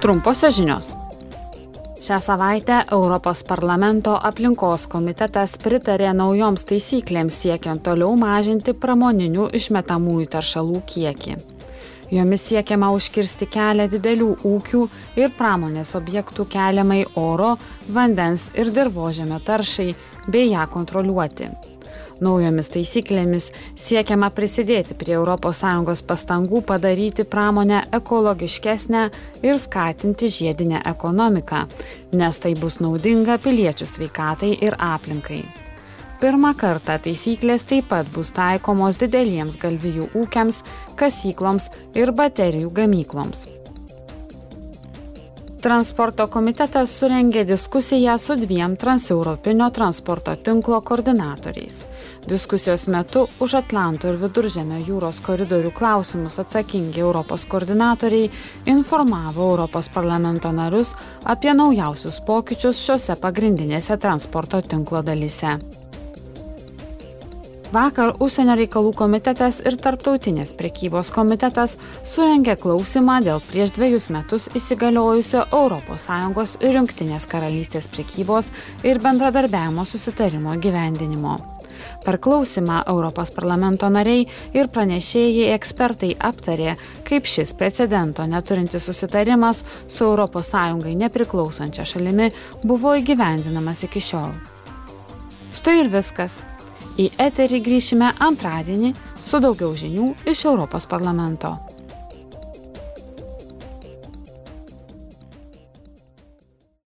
Trumposios žinios. Šią savaitę Europos parlamento aplinkos komitetas pritarė naujoms taisyklėms siekiant toliau mažinti pramoninių išmetamųjų teršalų kiekį. Jomis siekiama užkirsti kelią didelių ūkių ir pramonės objektų keliamai oro, vandens ir dirbožėmio taršai bei ją kontroliuoti. Naujomis taisyklėmis siekiama prisidėti prie ES pastangų padaryti pramonę ekologiškesnę ir skatinti žiedinę ekonomiką, nes tai bus naudinga piliečių sveikatai ir aplinkai. Pirmą kartą taisyklės taip pat bus taikomos dideliems galvijų ūkiams, kasykloms ir baterijų gamykloms. Transporto komitetas surengė diskusiją su dviem transeuropinio transporto tinklo koordinatoriais. Diskusijos metu už Atlanto ir Viduržėmio jūros koridorių klausimus atsakingi Europos koordinatoriai informavo Europos parlamento narius apie naujausius pokyčius šiuose pagrindinėse transporto tinklo dalyse. Vakar Užsienio reikalų komitetas ir Tarptautinės prekybos komitetas surengė klausimą dėl prieš dviejus metus įsigaliojusio ES ir Junktinės karalystės prekybos ir bendradarbiavimo susitarimo gyvendinimo. Per klausimą Europos parlamento nariai ir pranešėjai ekspertai aptarė, kaip šis precedento neturintis susitarimas su ES nepriklausančia šalimi buvo įgyvendinamas iki šiol. Štai ir viskas. Į eterį grįšime antradienį su daugiau žinių iš Europos parlamento.